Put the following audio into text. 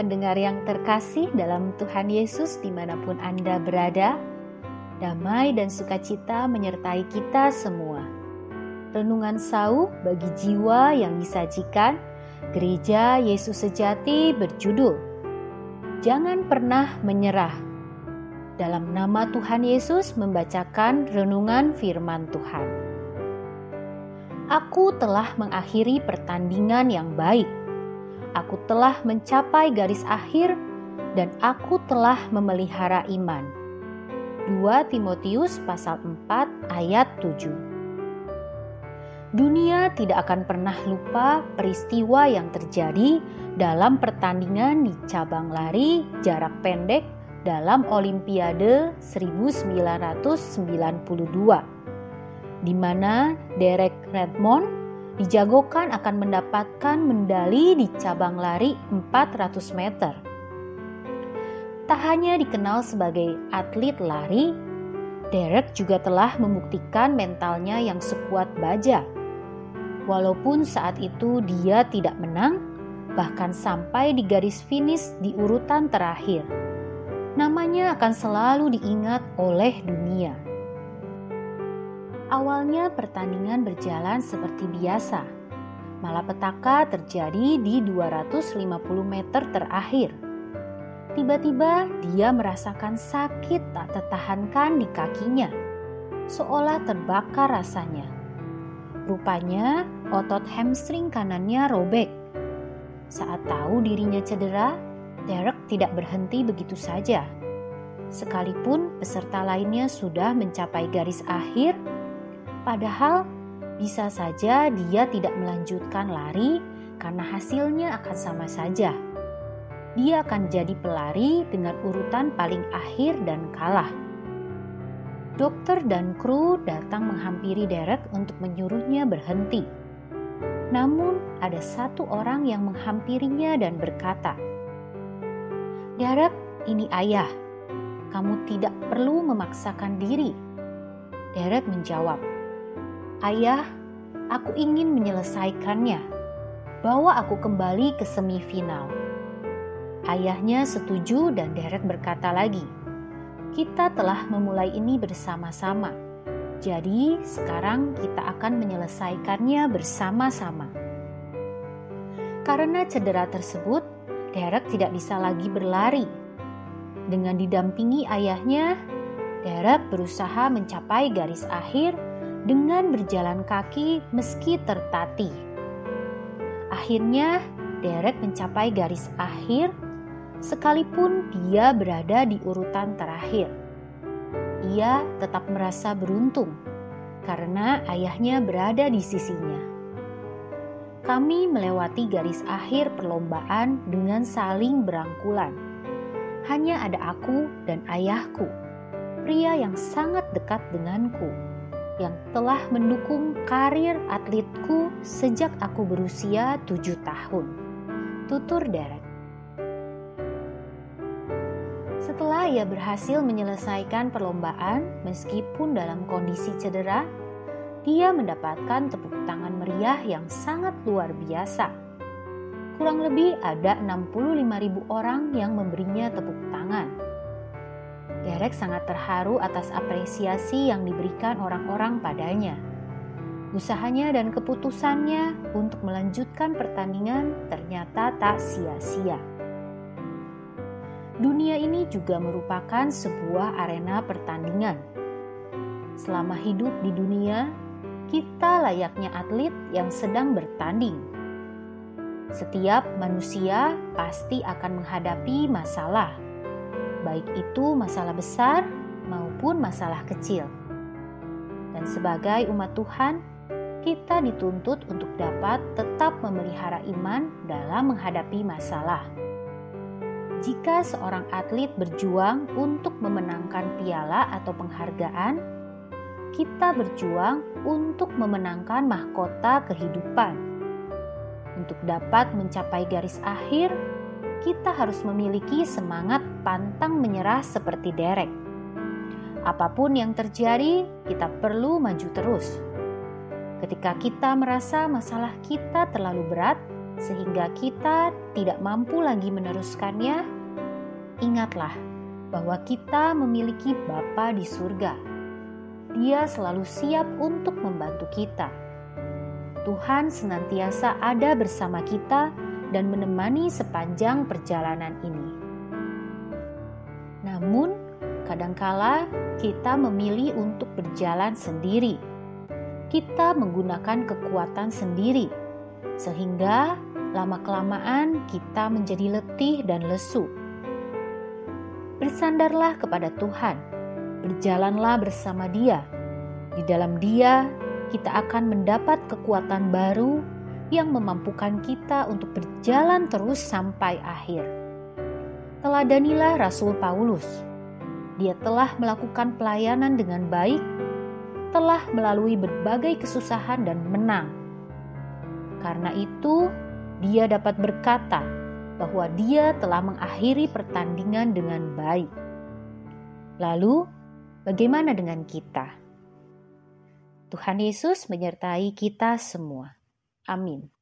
pendengar yang terkasih dalam Tuhan Yesus di mana pun Anda berada, damai dan sukacita menyertai kita semua. Renungan sauh bagi jiwa yang disajikan Gereja Yesus Sejati berjudul Jangan pernah menyerah. Dalam nama Tuhan Yesus membacakan renungan firman Tuhan. Aku telah mengakhiri pertandingan yang baik aku telah mencapai garis akhir dan aku telah memelihara iman. 2 Timotius pasal 4 ayat 7 Dunia tidak akan pernah lupa peristiwa yang terjadi dalam pertandingan di cabang lari jarak pendek dalam Olimpiade 1992 di mana Derek Redmond dijagokan akan mendapatkan medali di cabang lari 400 meter. Tak hanya dikenal sebagai atlet lari, Derek juga telah membuktikan mentalnya yang sekuat baja. Walaupun saat itu dia tidak menang, bahkan sampai di garis finish di urutan terakhir. Namanya akan selalu diingat oleh dunia. Awalnya pertandingan berjalan seperti biasa. Malapetaka terjadi di 250 meter terakhir. Tiba-tiba dia merasakan sakit tak tertahankan di kakinya, seolah terbakar rasanya. Rupanya otot hamstring kanannya robek. Saat tahu dirinya cedera, Derek tidak berhenti begitu saja. Sekalipun peserta lainnya sudah mencapai garis akhir, Padahal bisa saja dia tidak melanjutkan lari karena hasilnya akan sama saja. Dia akan jadi pelari dengan urutan paling akhir dan kalah. Dokter dan kru datang menghampiri Derek untuk menyuruhnya berhenti. Namun, ada satu orang yang menghampirinya dan berkata, "Derek, ini ayah. Kamu tidak perlu memaksakan diri." Derek menjawab, Ayah, aku ingin menyelesaikannya. Bawa aku kembali ke semifinal. Ayahnya setuju dan Derek berkata lagi, kita telah memulai ini bersama-sama. Jadi sekarang kita akan menyelesaikannya bersama-sama. Karena cedera tersebut, Derek tidak bisa lagi berlari. Dengan didampingi ayahnya, Derek berusaha mencapai garis akhir dengan berjalan kaki meski tertatih. Akhirnya, Derek mencapai garis akhir sekalipun dia berada di urutan terakhir. Ia tetap merasa beruntung karena ayahnya berada di sisinya. Kami melewati garis akhir perlombaan dengan saling berangkulan. Hanya ada aku dan ayahku, pria yang sangat dekat denganku yang telah mendukung karir atletku sejak aku berusia tujuh tahun. Tutur Derek. Setelah ia berhasil menyelesaikan perlombaan meskipun dalam kondisi cedera, dia mendapatkan tepuk tangan meriah yang sangat luar biasa. Kurang lebih ada 65.000 orang yang memberinya tepuk tangan Derek sangat terharu atas apresiasi yang diberikan orang-orang padanya. Usahanya dan keputusannya untuk melanjutkan pertandingan ternyata tak sia-sia. Dunia ini juga merupakan sebuah arena pertandingan. Selama hidup di dunia, kita layaknya atlet yang sedang bertanding. Setiap manusia pasti akan menghadapi masalah baik itu masalah besar maupun masalah kecil. Dan sebagai umat Tuhan, kita dituntut untuk dapat tetap memelihara iman dalam menghadapi masalah. Jika seorang atlet berjuang untuk memenangkan piala atau penghargaan, kita berjuang untuk memenangkan mahkota kehidupan. Untuk dapat mencapai garis akhir, kita harus memiliki semangat pantang menyerah seperti Derek. Apa pun yang terjadi, kita perlu maju terus. Ketika kita merasa masalah kita terlalu berat, sehingga kita tidak mampu lagi meneruskannya, ingatlah bahwa kita memiliki Bapa di surga. Dia selalu siap untuk membantu kita. Tuhan senantiasa ada bersama kita dan menemani sepanjang perjalanan ini. Namun, kadangkala kita memilih untuk berjalan sendiri. Kita menggunakan kekuatan sendiri, sehingga lama-kelamaan kita menjadi letih dan lesu bersandarlah kepada Tuhan, berjalanlah bersama Dia. Di dalam Dia, kita akan mendapat kekuatan baru yang memampukan kita untuk berjalan terus sampai akhir. Teladanilah Rasul Paulus. Dia telah melakukan pelayanan dengan baik, telah melalui berbagai kesusahan dan menang. Karena itu, dia dapat berkata, bahwa dia telah mengakhiri pertandingan dengan baik. Lalu, bagaimana dengan kita? Tuhan Yesus menyertai kita semua. Amin.